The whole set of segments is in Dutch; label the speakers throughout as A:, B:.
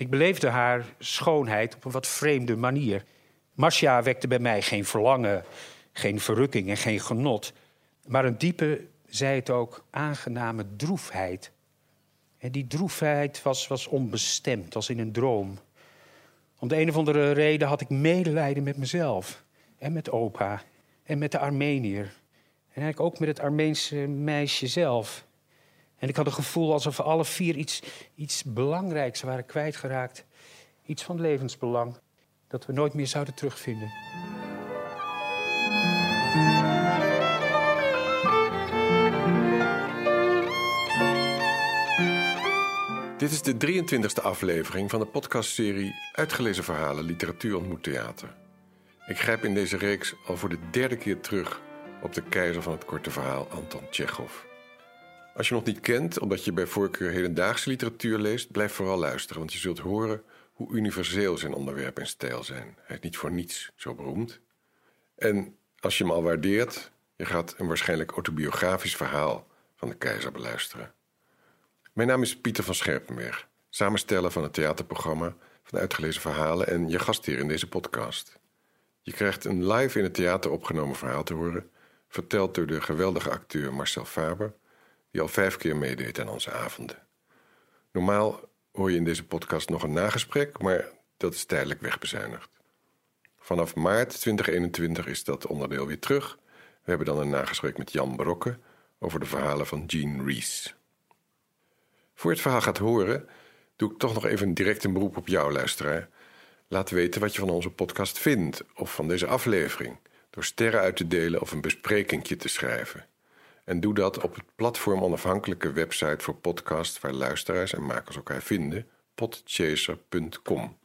A: Ik beleefde haar schoonheid op een wat vreemde manier. Marcia wekte bij mij geen verlangen, geen verrukking en geen genot, maar een diepe, zij het ook, aangename droefheid. En die droefheid was, was onbestemd, als in een droom. Om de een of andere reden had ik medelijden met mezelf en met opa en met de Armenier. En eigenlijk ook met het Armeense meisje zelf. En ik had het gevoel alsof we alle vier iets, iets belangrijks waren kwijtgeraakt. Iets van levensbelang dat we nooit meer zouden terugvinden.
B: Dit is de 23e aflevering van de podcastserie Uitgelezen Verhalen Literatuur ontmoet theater. Ik grijp in deze reeks al voor de derde keer terug op de keizer van het korte verhaal Anton Tjechov. Als je hem nog niet kent, omdat je bij voorkeur hedendaagse literatuur leest, blijf vooral luisteren, want je zult horen hoe universeel zijn onderwerp en stijl zijn. Hij is niet voor niets zo beroemd. En als je hem al waardeert, je gaat een waarschijnlijk autobiografisch verhaal van de keizer beluisteren. Mijn naam is Pieter van Scherpenberg, samensteller van het theaterprogramma van Uitgelezen Verhalen en je gastheer in deze podcast. Je krijgt een live in het theater opgenomen verhaal te horen, verteld door de geweldige acteur Marcel Faber, die al vijf keer meedeed aan onze avonden. Normaal hoor je in deze podcast nog een nagesprek, maar dat is tijdelijk wegbezuinigd. Vanaf maart 2021 is dat onderdeel weer terug. We hebben dan een nagesprek met Jan Brokke over de verhalen van Jean Rees. Voor je het verhaal gaat horen, doe ik toch nog even direct een beroep op jou, luisteraar. Laat weten wat je van onze podcast vindt of van deze aflevering door sterren uit te delen of een besprekingje te schrijven. En doe dat op het platform onafhankelijke website voor podcast waar luisteraars en makers elkaar vinden, podchaser.com.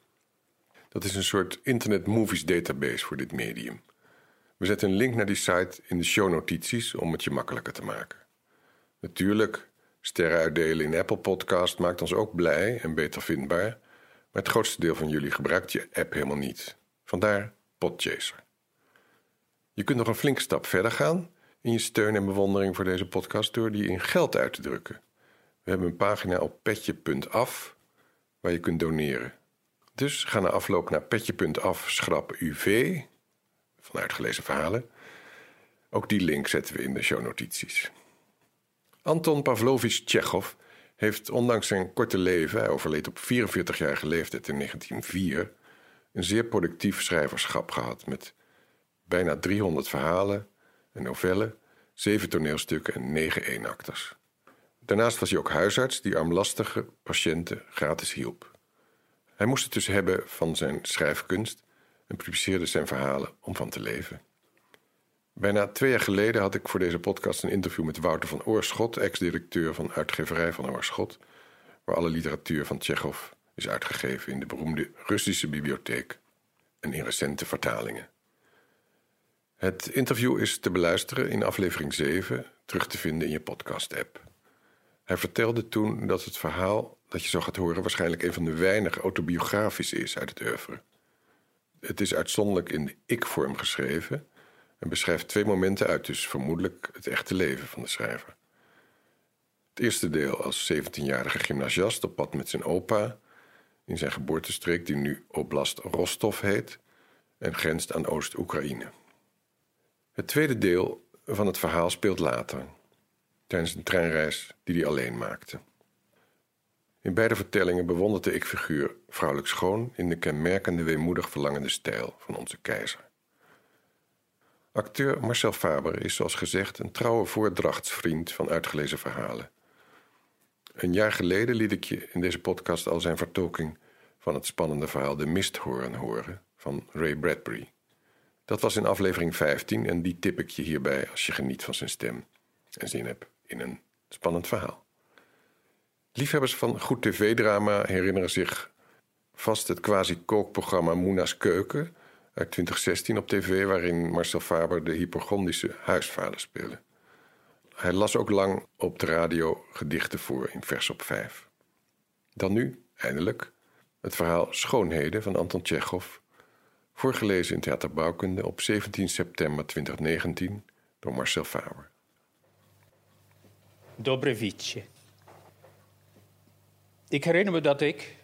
B: Dat is een soort internet movies database voor dit medium. We zetten een link naar die site in de shownotities om het je makkelijker te maken. Natuurlijk, sterren uitdelen in Apple Podcast maakt ons ook blij en beter vindbaar, maar het grootste deel van jullie gebruikt je app helemaal niet. Vandaar Podchaser. Je kunt nog een flinke stap verder gaan in je steun en bewondering voor deze podcast door die in geld uit te drukken. We hebben een pagina op petje.af waar je kunt doneren. Dus ga na afloop naar petje.af schrap UV van uitgelezen verhalen. Ook die link zetten we in de shownotities. Anton Pavlovich Tsjechov heeft ondanks zijn korte leven, hij overleed op 44-jarige leeftijd in 1904, een zeer productief schrijverschap gehad met bijna 300 verhalen, een novelle, zeven toneelstukken en negen eenakters. Daarnaast was hij ook huisarts die armlastige patiënten gratis hielp. Hij moest het dus hebben van zijn schrijfkunst en publiceerde zijn verhalen om van te leven. Bijna twee jaar geleden had ik voor deze podcast een interview met Wouter van Oorschot, ex-directeur van uitgeverij van Oorschot, waar alle literatuur van Tsjechov is uitgegeven in de beroemde Russische bibliotheek en in recente vertalingen. Het interview is te beluisteren in aflevering 7, terug te vinden in je podcast-app. Hij vertelde toen dat het verhaal dat je zo gaat horen waarschijnlijk een van de weinige autobiografisch is uit het oeuvre. Het is uitzonderlijk in de ik-vorm geschreven en beschrijft twee momenten uit dus vermoedelijk het echte leven van de schrijver. Het eerste deel als 17-jarige gymnasiast op pad met zijn opa in zijn geboortestreek die nu Oblast Rostov heet en grenst aan Oost-Oekraïne. Het tweede deel van het verhaal speelt later, tijdens een treinreis die hij alleen maakte. In beide vertellingen bewondert de ik-figuur vrouwelijk schoon in de kenmerkende weemoedig verlangende stijl van onze keizer. Acteur Marcel Faber is zoals gezegd een trouwe voordrachtsvriend van uitgelezen verhalen. Een jaar geleden liet ik je in deze podcast al zijn vertolking van het spannende verhaal De Misthoorn horen van Ray Bradbury. Dat was in aflevering 15 en die tip ik je hierbij als je geniet van zijn stem en zin hebt in een spannend verhaal. Liefhebbers van goed tv-drama herinneren zich vast het quasi-kookprogramma Moena's Keuken uit 2016 op tv, waarin Marcel Faber de hypochondische huisvader speelde. Hij las ook lang op de radio gedichten voor in vers op 5. Dan nu, eindelijk, het verhaal Schoonheden van Anton Tjechov Voorgelezen in Theaterbouwkunde op 17 september 2019 door Marcel Faber.
A: Dobrevice. Ik herinner me dat ik,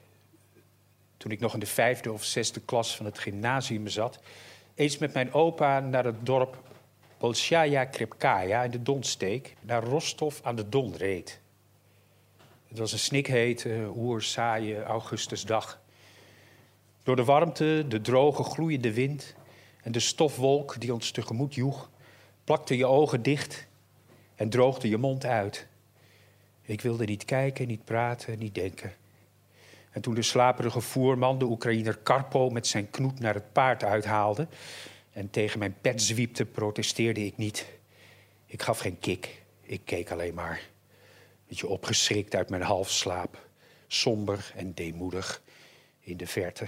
A: toen ik nog in de vijfde of zesde klas van het gymnasium zat, eens met mijn opa naar het dorp Bolshaya Krepkaya in de Donsteek, naar Rostov aan de Don reed. Het was een snikhete, oerzaaie augustusdag. Door de warmte, de droge, gloeiende wind en de stofwolk die ons tegemoet joeg, plakte je ogen dicht en droogde je mond uit. Ik wilde niet kijken, niet praten, niet denken. En toen de slaperige voerman, de Oekraïner Karpo, met zijn knoet naar het paard uithaalde en tegen mijn pet zwiepte, protesteerde ik niet. Ik gaf geen kik, ik keek alleen maar. Beetje opgeschrikt uit mijn halfslaap, somber en deemoedig in de verte.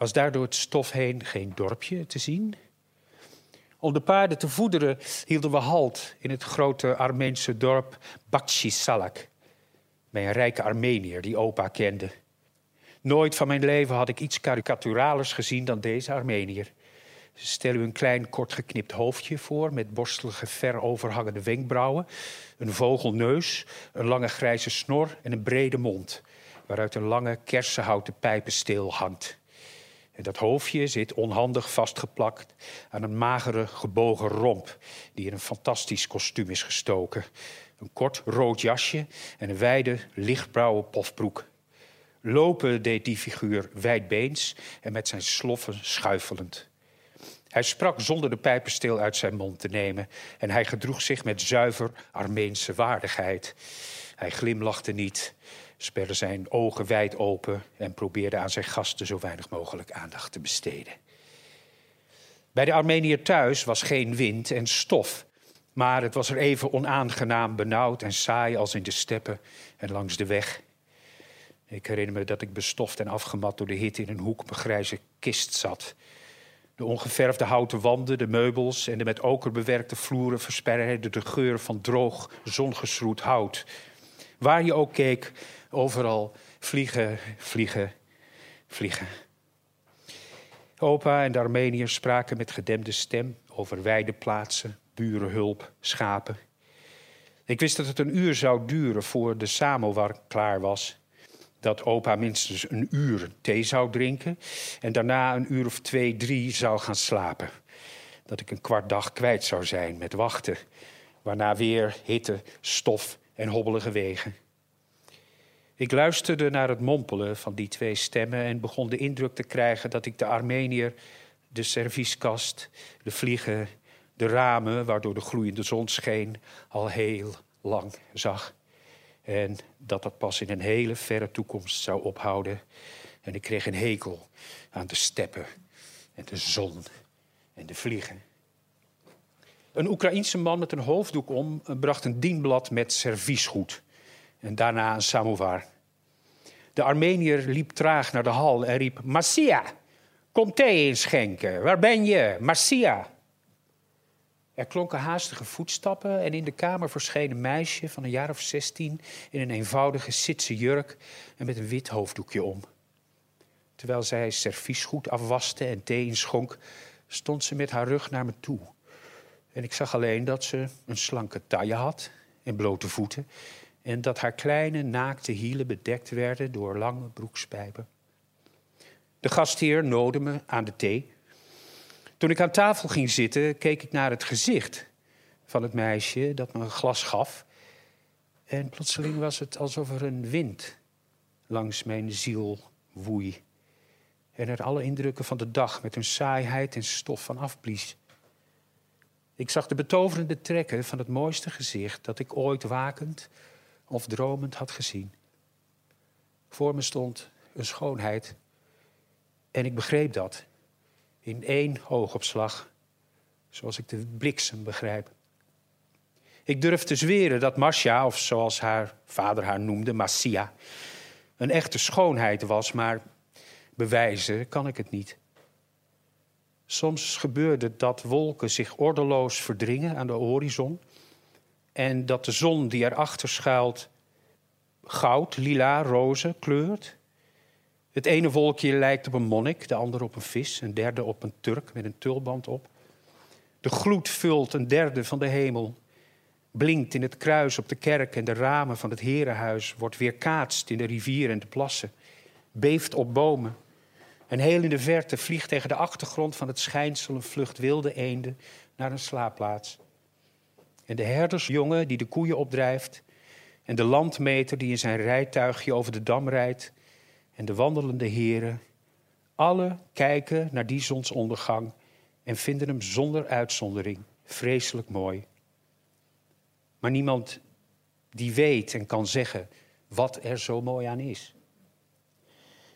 A: Was daar door het stof heen geen dorpje te zien? Om de paarden te voederen hielden we halt in het grote Armeense dorp Salak bij een rijke Armenier die opa kende. Nooit van mijn leven had ik iets karikaturalers gezien dan deze Armenier. Stellen u een klein, kort geknipt hoofdje voor met borstelige, ver overhangende wenkbrauwen, een vogelneus, een lange grijze snor en een brede mond, waaruit een lange kersenhouten pijpensteel hangt. Dat hoofdje zit onhandig vastgeplakt aan een magere, gebogen romp die in een fantastisch kostuum is gestoken. Een kort rood jasje en een wijde, lichtblauwe pofbroek. Lopen deed die figuur wijdbeens en met zijn sloffen schuifelend. Hij sprak zonder de pijpensteel uit zijn mond te nemen en hij gedroeg zich met zuiver Armeense waardigheid. Hij glimlachte niet, sperde zijn ogen wijd open en probeerde aan zijn gasten zo weinig mogelijk aandacht te besteden. Bij de Armeniër thuis was geen wind en stof, maar het was er even onaangenaam benauwd en saai als in de steppen en langs de weg. Ik herinner me dat ik bestoft en afgemat door de hitte in een hoek op grijze kist zat. De ongeverfde houten wanden, de meubels en de met oker bewerkte vloeren verspreidden de geur van droog, zongeschroet hout. Waar je ook keek, overal vliegen, vliegen, vliegen. Opa en de Armeniërs spraken met gedemde stem over weideplaatsen, burenhulp, schapen. Ik wist dat het een uur zou duren voor de samowar klaar was. Dat opa minstens een uur thee zou drinken en daarna een uur of twee, drie zou gaan slapen. Dat ik een kwart dag kwijt zou zijn met wachten, waarna weer hitte, stof en hobbelige wegen. Ik luisterde naar het mompelen van die twee stemmen en begon de indruk te krijgen dat ik de Armenier, de servieskast, de vliegen de ramen waardoor de gloeiende zon scheen al heel lang zag. En dat dat pas in een hele verre toekomst zou ophouden. En ik kreeg een hekel aan de steppen en de zon en de vliegen. Een Oekraïense man met een hoofddoek om bracht een dienblad met serviesgoed. En daarna een samovar. De Armenier liep traag naar de hal en riep: Marcia, kom thee inschenken. Waar ben je? Marcia. Er klonken haastige voetstappen en in de kamer verscheen een meisje van een jaar of zestien in een eenvoudige sitse jurk en met een wit hoofddoekje om. Terwijl zij serviesgoed afwaste en thee inschonk, stond ze met haar rug naar me toe. En ik zag alleen dat ze een slanke taille had en blote voeten en dat haar kleine naakte hielen bedekt werden door lange broekspijpen. De gastheer noodde me aan de thee toen ik aan tafel ging zitten, keek ik naar het gezicht van het meisje dat me een glas gaf. En plotseling was het alsof er een wind langs mijn ziel woei. En er alle indrukken van de dag met hun saaiheid en stof van afblies. Ik zag de betoverende trekken van het mooiste gezicht dat ik ooit wakend of dromend had gezien. Voor me stond een schoonheid en ik begreep dat in één oogopslag, zoals ik de bliksem begrijp. Ik durf te zweren dat Marcia, of zoals haar vader haar noemde, Marcia, een echte schoonheid was, maar bewijzen kan ik het niet. Soms gebeurde dat wolken zich ordeloos verdringen aan de horizon en dat de zon die erachter schuilt goud, lila, roze kleurt. Het ene wolkje lijkt op een monnik, de andere op een vis, een derde op een Turk met een tulband op. De gloed vult een derde van de hemel blinkt in het kruis op de kerk en de ramen van het herenhuis, wordt weerkaatst in de rivier en de plassen, beeft op bomen. En heel in de verte vliegt tegen de achtergrond van het schijnsel een vlucht wilde eenden naar een slaapplaats. En de herdersjongen die de koeien opdrijft, en de landmeter die in zijn rijtuigje over de dam rijdt, en de wandelende heren, alle kijken naar die zonsondergang en vinden hem zonder uitzondering vreselijk mooi. Maar niemand die weet en kan zeggen wat er zo mooi aan is.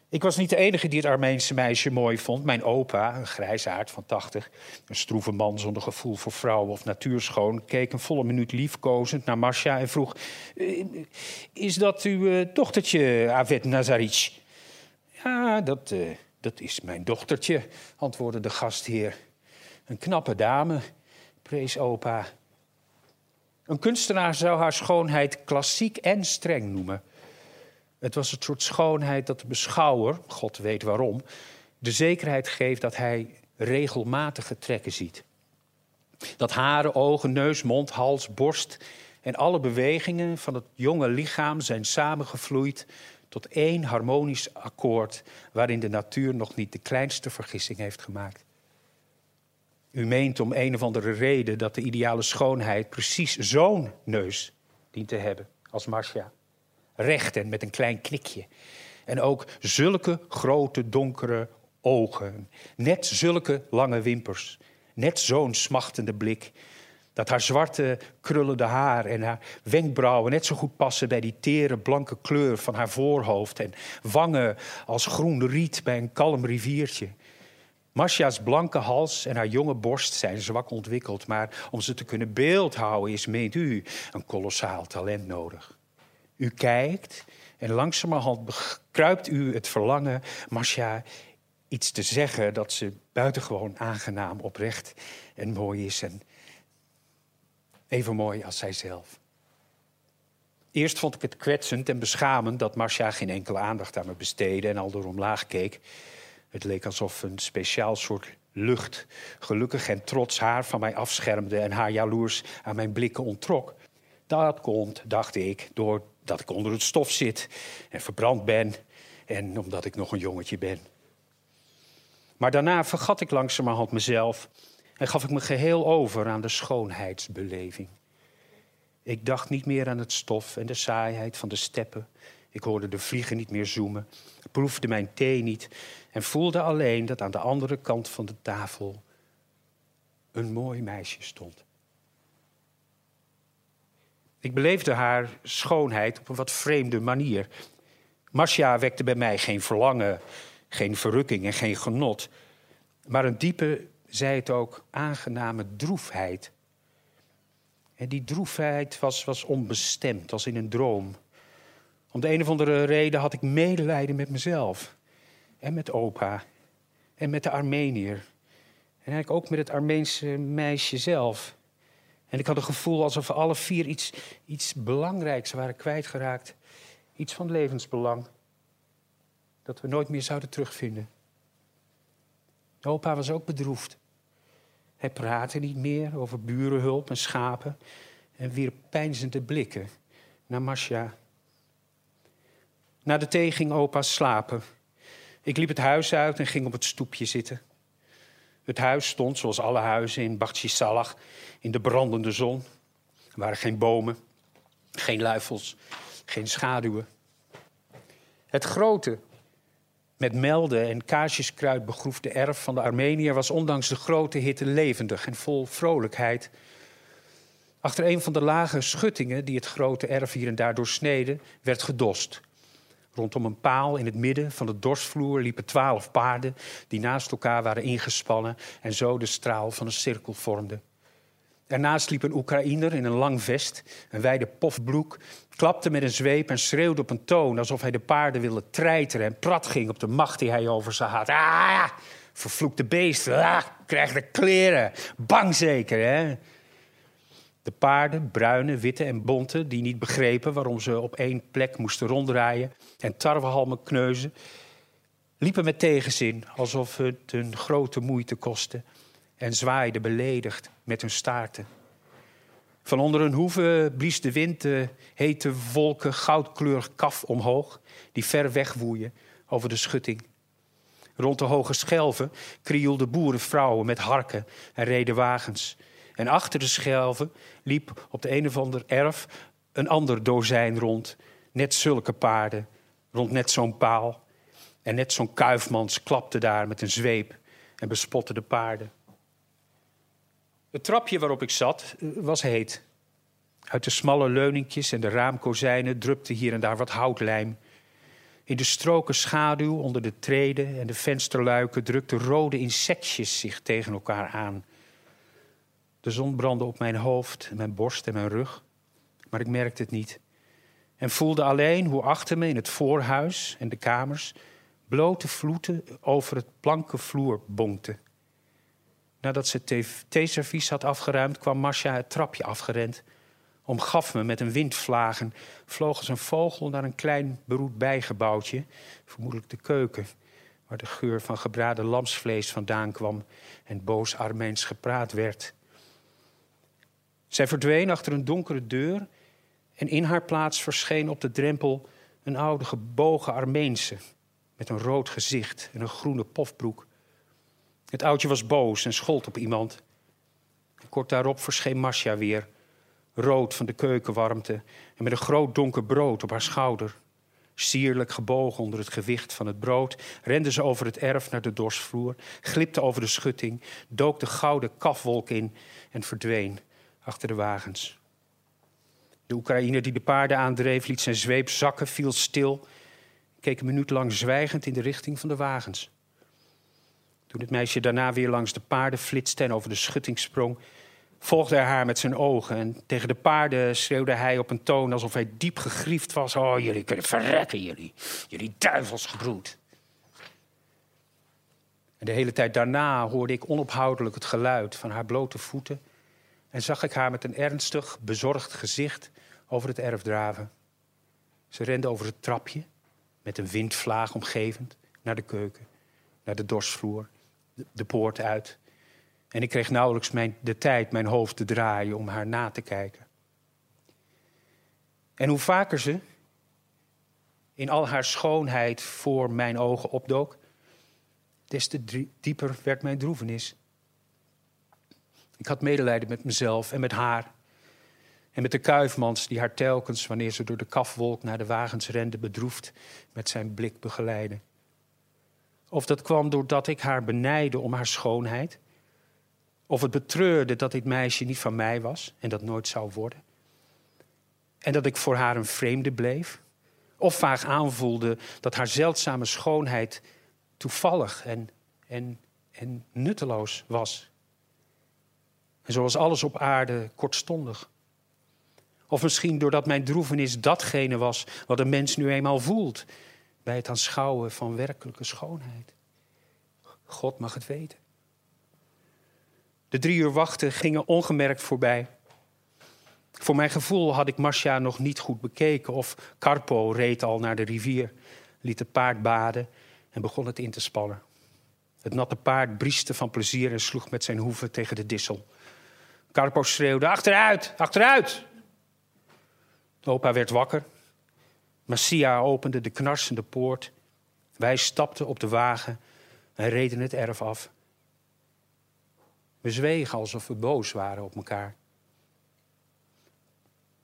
A: Ik was niet de enige die het Armeense meisje mooi vond. Mijn opa, een grijsaard van 80, een stroeve man zonder gevoel voor vrouwen of natuurschoon, keek een volle minuut liefkozend naar Masha en vroeg: eh, Is dat uw uh, dochtertje, Avet Nazaric? Ja, dat, uh, dat is mijn dochtertje, antwoordde de gastheer. Een knappe dame, prees opa. Een kunstenaar zou haar schoonheid klassiek en streng noemen. Het was het soort schoonheid dat de beschouwer, God weet waarom, de zekerheid geeft dat hij regelmatige trekken ziet. Dat haren, ogen, neus, mond, hals, borst en alle bewegingen van het jonge lichaam zijn samengevloeid tot één harmonisch akkoord waarin de natuur nog niet de kleinste vergissing heeft gemaakt. U meent om een of andere reden dat de ideale schoonheid precies zo'n neus dient te hebben als Marcia. Recht en met een klein knikje. En ook zulke grote donkere ogen. Net zulke lange wimpers. Net zo'n smachtende blik. Dat haar zwarte krullende haar en haar wenkbrauwen net zo goed passen bij die tere blanke kleur van haar voorhoofd. En wangen als groen riet bij een kalm riviertje. Marcia's blanke hals en haar jonge borst zijn zwak ontwikkeld, maar om ze te kunnen beeldhouden is, meent u, een kolossaal talent nodig. U kijkt en langzamerhand kruipt u het verlangen Marcia iets te zeggen dat ze buitengewoon aangenaam, oprecht en mooi is. En even mooi als zijzelf. Eerst vond ik het kwetsend en beschamend dat Marcia geen enkele aandacht aan me besteedde en al door omlaag keek. Het leek alsof een speciaal soort lucht gelukkig en trots haar van mij afschermde en haar jaloers aan mijn blikken onttrok. Dat komt, dacht ik, doordat ik onder het stof zit en verbrand ben en omdat ik nog een jongetje ben. Maar daarna vergat ik langzamerhand mezelf en gaf ik me geheel over aan de schoonheidsbeleving. Ik dacht niet meer aan het stof en de saaiheid van de steppen. Ik hoorde de vliegen niet meer zoemen, proefde mijn thee niet en voelde alleen dat aan de andere kant van de tafel een mooi meisje stond. Ik beleefde haar schoonheid op een wat vreemde manier. Marcia wekte bij mij geen verlangen, geen verrukking en geen genot, maar een diepe, zij het ook, aangename droefheid. En die droefheid was, was onbestemd, als in een droom. Om de een of andere reden had ik medelijden met mezelf. En met opa. En met de Armenier. En eigenlijk ook met het Armeense meisje zelf. En ik had het gevoel alsof we alle vier iets, iets belangrijks waren kwijtgeraakt. Iets van levensbelang. Dat we nooit meer zouden terugvinden. Opa was ook bedroefd. Hij praatte niet meer over burenhulp en schapen. En wierp pijnzende blikken naar Masja. Na de thee ging opa slapen. Ik liep het huis uit en ging op het stoepje zitten. Het huis stond, zoals alle huizen in Salah, in de brandende zon. Er waren geen bomen, geen luifels, geen schaduwen. Het grote, met melden en kaarsjeskruid begroefde erf van de Armeniër was ondanks de grote hitte levendig en vol vrolijkheid. Achter een van de lage schuttingen die het grote erf hier en daar doorsneden, werd gedost. Rondom een paal in het midden van de dorsvloer liepen twaalf paarden die naast elkaar waren ingespannen en zo de straal van een cirkel vormden. Ernaast liep een Oekraïner in een lang vest, een wijde pofbroek, klapte met een zweep en schreeuwde op een toon alsof hij de paarden wilde treiteren en prat ging op de macht die hij over ze had. Ah, vervloekte beest, ah, krijg de kleren, bang zeker, hè? De paarden, bruine, witte en bonte, die niet begrepen waarom ze op één plek moesten ronddraaien en tarwehalmen kneuzen, liepen met tegenzin alsof het hun grote moeite kostte en zwaaiden beledigd met hun staarten. Van onder een hoeve blies de wind de hete wolken goudkleurig kaf omhoog, die ver weg woeien over de schutting. Rond de hoge schelven krioelden boerenvrouwen met harken en reden wagens. En achter de schelven liep op de een of ander erf een ander dozijn rond. Net zulke paarden, rond net zo'n paal. En net zo'n kuifmans klapte daar met een zweep en bespotte de paarden. Het trapje waarop ik zat eh, was heet. Uit de smalle leuningjes en de raamkozijnen drupte hier en daar wat houtlijm. In de stroken schaduw onder de treden en de vensterluiken drukten rode insectjes zich tegen elkaar aan. De zon brandde op mijn hoofd, mijn borst en mijn rug, maar ik merkte het niet. En voelde alleen hoe achter me in het voorhuis en de kamers blote vloeten over het planken vloer bonkten. Nadat ze theeservies had afgeruimd, kwam Marcia het trapje afgerend. Omgaf me met een windvlagen, vloog als een vogel naar een klein beroet bijgebouwtje, vermoedelijk de keuken, waar de geur van gebraden lamsvlees vandaan kwam en boos Armeens gepraat werd. Zij verdween achter een donkere deur en in haar plaats verscheen op de drempel een oude gebogen Armeense met een rood gezicht en een groene pofbroek. Het oudje was boos en schold op iemand. Kort daarop verscheen Masja weer, rood van de keukenwarmte en met een groot donker brood op haar schouder. Sierlijk gebogen onder het gewicht van het brood, rende ze over het erf naar de dorsvloer, glipte over de schutting, dook de gouden kafwolk in en verdween achter de wagens. De Oekraïner die de paarden aandreef, liet zijn zweep zakken, viel stil, keek een minuut lang zwijgend in de richting van de wagens. Toen het meisje daarna weer langs de paarden flitste en over de schutting sprong, volgde hij haar met zijn ogen. En tegen de paarden schreeuwde hij op een toon alsof hij diep gegriefd was. Oh, jullie kunnen verrekken, jullie. Jullie duivelsgebroed. En de hele tijd daarna hoorde ik onophoudelijk het geluid van haar blote voeten. En zag ik haar met een ernstig, bezorgd gezicht over het erf draven. Ze rende over het trapje, met een windvlaag omgevend, naar de keuken, naar de dorsvloer de poort uit. En ik kreeg nauwelijks mijn, de tijd mijn hoofd te draaien om haar na te kijken. En hoe vaker ze in al haar schoonheid voor mijn ogen opdook, des te dieper werd mijn droevenis. Ik had medelijden met mezelf en met haar. En met de kuifmans die haar telkens, wanneer ze door de kafwolk naar de wagens rende, bedroefd met zijn blik begeleidde. Of dat kwam doordat ik haar benijde om haar schoonheid. Of het betreurde dat dit meisje niet van mij was en dat nooit zou worden. En dat ik voor haar een vreemde bleef. Of vaag aanvoelde dat haar zeldzame schoonheid toevallig en, en, en nutteloos was. En zoals alles op aarde kortstondig. Of misschien doordat mijn droevenis datgene was wat een mens nu eenmaal voelt bij het aanschouwen van werkelijke schoonheid. God mag het weten. De drie uur wachten gingen ongemerkt voorbij. Voor mijn gevoel had ik Marcia nog niet goed bekeken of Carpo reed al naar de rivier, liet het paard baden en begon het in te spannen. Het natte paard brieste van plezier en sloeg met zijn hoeven tegen de dissel. Carpo schreeuwde: Achteruit, achteruit! Opa werd wakker Massia opende de knarsende poort. Wij stapten op de wagen en reden het erf af. We zwegen alsof we boos waren op elkaar.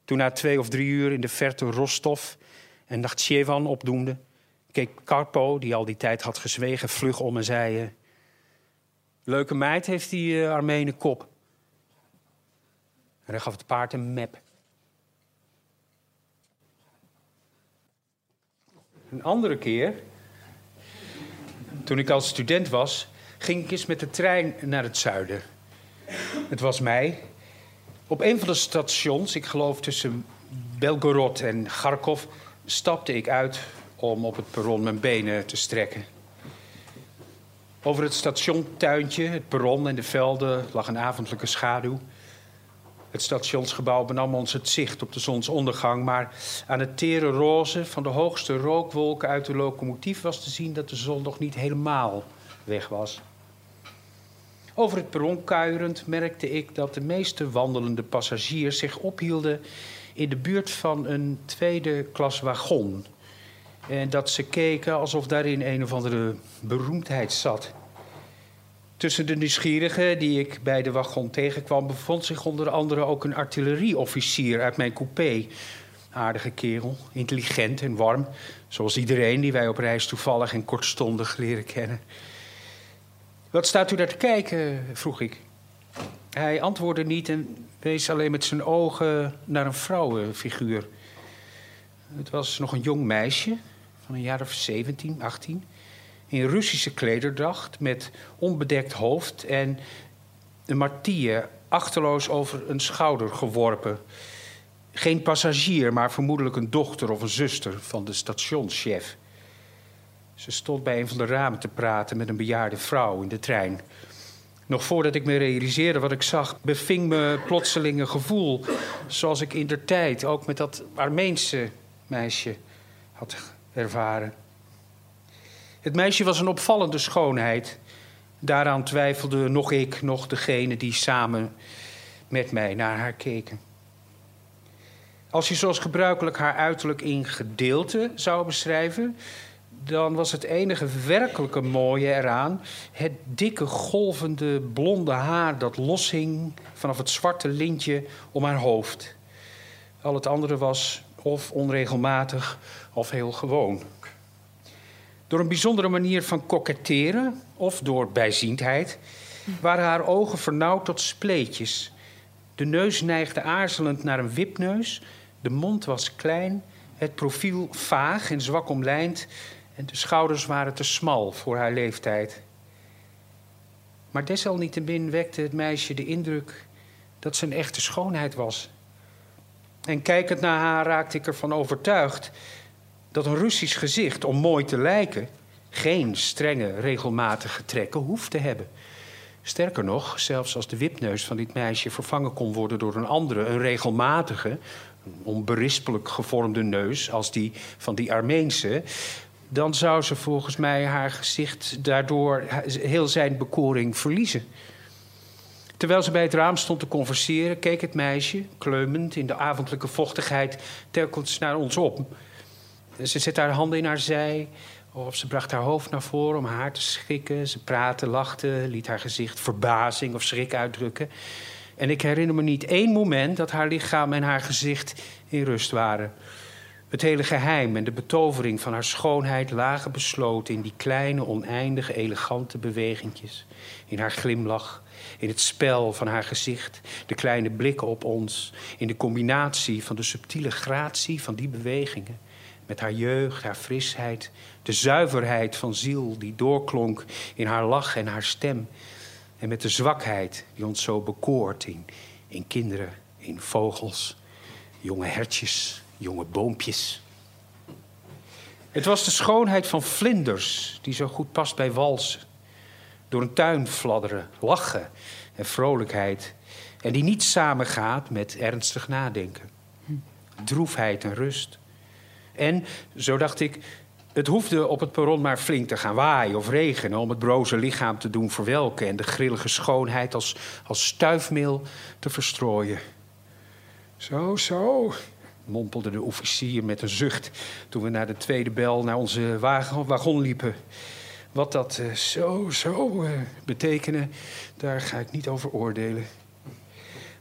A: Toen na twee of drie uur in de verte Rostov en Nachtjevan opdoemde, keek Karpo, die al die tijd had gezwegen, vlug om en zei: Leuke meid heeft die uh, Armenen kop. En hij gaf het paard een mep. Een andere keer, toen ik als student was, ging ik eens met de trein naar het zuiden. Het was mei. Op een van de stations, ik geloof tussen Belgorod en Kharkov, stapte ik uit om op het perron mijn benen te strekken. Over het stationtuintje, het perron en de velden lag een avondelijke schaduw. Het stationsgebouw benam ons het zicht op de zonsondergang, maar aan het tere roze van de hoogste rookwolken uit de locomotief was te zien dat de zon nog niet helemaal weg was. Over het perron kuierend merkte ik dat de meeste wandelende passagiers zich ophielden in de buurt van een tweede klas wagon. En dat ze keken alsof daarin een of andere beroemdheid zat. Tussen de nieuwsgierigen die ik bij de wagon tegenkwam, bevond zich onder andere ook een artillerieofficier uit mijn coupé. Aardige kerel, intelligent en warm, zoals iedereen die wij op reis toevallig en kortstondig leren kennen. Wat staat u daar te kijken? vroeg ik. Hij antwoordde niet en wees alleen met zijn ogen naar een vrouwenfiguur. Het was nog een jong meisje van een jaar of 17, 18. In Russische klederdracht met onbedekt hoofd en een martille achterloos over een schouder geworpen. Geen passagier, maar vermoedelijk een dochter of een zuster van de stationschef. Ze stond bij een van de ramen te praten met een bejaarde vrouw in de trein. Nog voordat ik me realiseerde wat ik zag, beving me plotseling een gevoel. Zoals ik in der tijd ook met dat Armeense meisje had ervaren. Het meisje was een opvallende schoonheid. Daaraan twijfelde nog ik, nog degene die samen met mij naar haar keken. Als je zoals gebruikelijk haar uiterlijk in gedeelte zou beschrijven, dan was het enige werkelijke mooie eraan het dikke, golvende blonde haar dat loshing vanaf het zwarte lintje om haar hoofd. Al het andere was of onregelmatig of heel gewoon. Door een bijzondere manier van koketteren of door bijziendheid waren haar ogen vernauwd tot spleetjes. De neus neigde aarzelend naar een wipneus, de mond was klein, het profiel vaag en zwak omlijnd en de schouders waren te smal voor haar leeftijd. Maar desalniettemin wekte het meisje de indruk dat ze een echte schoonheid was. En kijkend naar haar raakte ik ervan overtuigd dat een Russisch gezicht, om mooi te lijken, geen strenge, regelmatige trekken hoeft te hebben. Sterker nog, zelfs als de wipneus van dit meisje vervangen kon worden door een andere, een regelmatige, onberispelijk gevormde neus als die van die Armeense, dan zou ze volgens mij haar gezicht daardoor heel zijn bekoring verliezen. Terwijl ze bij het raam stond te converseren, keek het meisje, kleumend in de avondelijke vochtigheid, telkens naar ons op. Ze zette haar handen in haar zij, of ze bracht haar hoofd naar voren om haar te schikken. Ze praatte, lachte, liet haar gezicht verbazing of schrik uitdrukken. En ik herinner me niet één moment dat haar lichaam en haar gezicht in rust waren. Het hele geheim en de betovering van haar schoonheid lagen besloten in die kleine, oneindige, elegante bewegingjes. In haar glimlach, in het spel van haar gezicht, de kleine blikken op ons, in de combinatie van de subtiele gratie van die bewegingen. Met haar jeugd, haar frisheid, de zuiverheid van ziel die doorklonk in haar lach en haar stem. En met de zwakheid die ons zo bekoort in, in kinderen, in vogels, jonge hertjes, jonge boompjes. Het was de schoonheid van vlinders die zo goed past bij walsen. Door een tuin fladderen, lachen en vrolijkheid. En die niet samengaat met ernstig nadenken. Droefheid en rust. En, zo dacht ik, het hoefde op het perron maar flink te gaan waaien of regenen... om het broze lichaam te doen verwelken... en de grillige schoonheid als, als stuifmeel te verstrooien. Zo, zo, mompelde de officier met een zucht... toen we naar de tweede bel naar onze wagon, wagon liepen. Wat dat uh, zo, zo uh, betekende, daar ga ik niet over oordelen.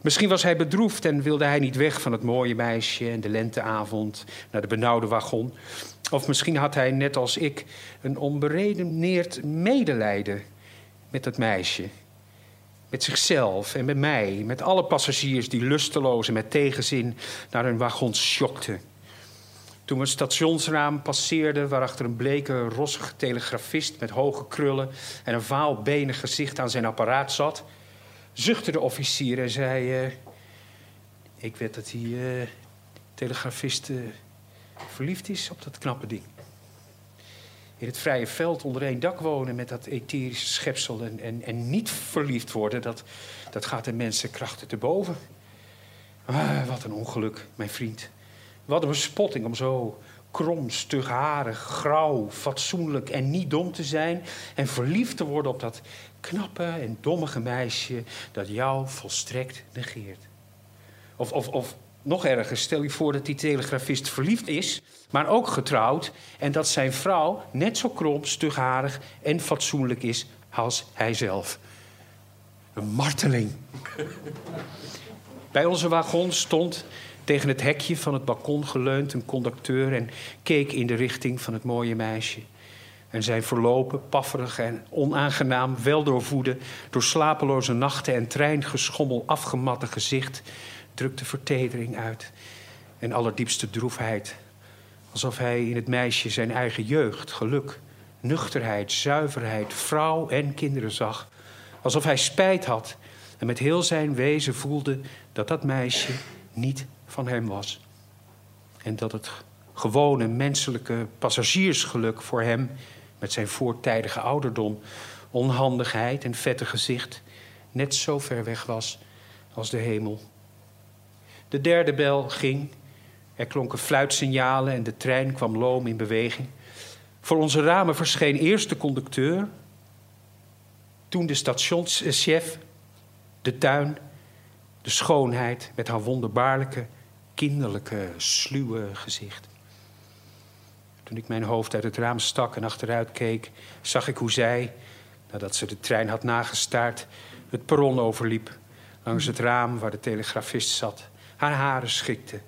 A: Misschien was hij bedroefd en wilde hij niet weg van het mooie meisje en de lenteavond naar de benauwde wagon. Of misschien had hij, net als ik, een onberedeneerd medelijden met dat meisje. Met zichzelf en met mij, met alle passagiers die lusteloos en met tegenzin naar hun wagons sjokten. Toen we het stationsraam passeerden, waarachter een bleke, rossige telegrafist met hoge krullen en een vaalbenig gezicht aan zijn apparaat zat, zuchtte de officier en zei: uh, Ik weet dat die uh, telegrafist uh, verliefd is op dat knappe ding. In het vrije veld onder één dak wonen met dat etherische schepsel en, en, niet verliefd worden, dat, dat gaat de mensenkrachten te boven. Ah, wat een ongeluk, mijn vriend. Wat een bespotting om zo krom, stugharig, grauw, fatsoenlijk en niet dom te zijn. En verliefd te worden op dat knappe en dommige meisje dat jou volstrekt negeert. Of, of, of nog erger, stel je voor dat die telegrafist verliefd is, maar ook getrouwd. En dat zijn vrouw net zo krom, stugharig en fatsoenlijk is als hij zelf. Een marteling. Bij onze wagon stond tegen het hekje van het balkon geleund een conducteur en keek in de richting van het mooie meisje. En zijn verlopen, pafferig en onaangenaam, weldoorvoede, door slapeloze nachten en treingeschommel afgematte gezicht drukte vertedering uit en allerdiepste droefheid. Alsof hij in het meisje zijn eigen jeugd, geluk, nuchterheid, zuiverheid, vrouw en kinderen zag. Alsof hij spijt had en met heel zijn wezen voelde dat dat meisje niet van hem was. En dat het gewone menselijke passagiersgeluk voor hem, met zijn voortijdige ouderdom, onhandigheid en vette gezicht, net zo ver weg was als de hemel. De derde bel ging. Er klonken fluitsignalen en de trein kwam loom in beweging. Voor onze ramen verscheen eerst de conducteur, toen de stationschef, de tuin, de schoonheid met haar wonderbaarlijke, kinderlijke, sluwe gezicht. Toen ik mijn hoofd uit het raam stak en achteruit keek, zag ik hoe zij, nadat ze de trein had nagestaard, het perron overliep langs het raam waar de telegrafist zat haar haren schikte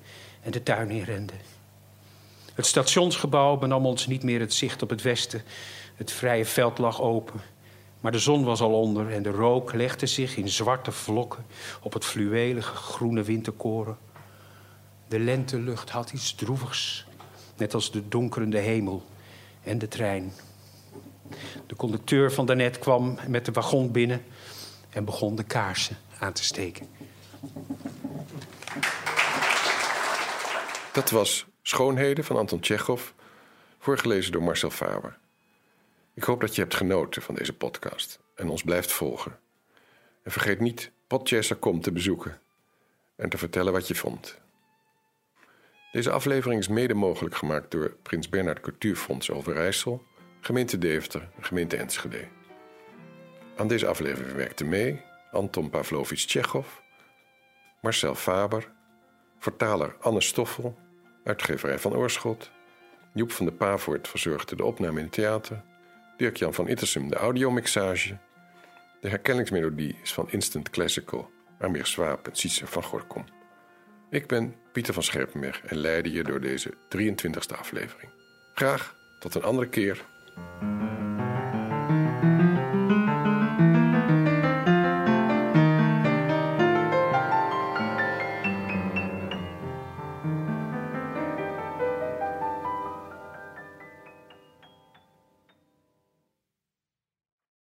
A: en de tuin inrende. Het stationsgebouw benam ons niet meer het zicht op het westen. Het vrije veld lag open. Maar de zon was al onder en de rook legde zich in zwarte vlokken op het fluwelige groene winterkoren. De lentelucht had iets droevigs, net als de donkerende hemel en de trein. De conducteur van daarnet kwam met de wagon binnen en begon de kaarsen aan te steken.
B: Dat was Schoonheden van Anton Tjechov, voorgelezen door Marcel Faber. Ik hoop dat je hebt genoten van deze podcast en ons blijft volgen. En vergeet niet Podchaser.com te bezoeken en te vertellen wat je vond. Deze aflevering is mede mogelijk gemaakt door Prins Bernhard Cultuurfonds Overijssel, gemeente Deventer en gemeente Enschede. Aan deze aflevering werkte mee Anton Pavlovich Tjechov, Marcel Faber vertaler Anne Stoffel, uitgeverij van Oorschot. Joep van de Pavoort verzorgde de opname in het theater. Dirk-Jan van Ittersum de audiomixage. De herkenningsmelodie is van Instant Classical, Amir Swaap en Sietse van Gorkom. Ik ben Pieter van Scherpenberg en leidde je door deze 23e aflevering. Graag tot een andere keer.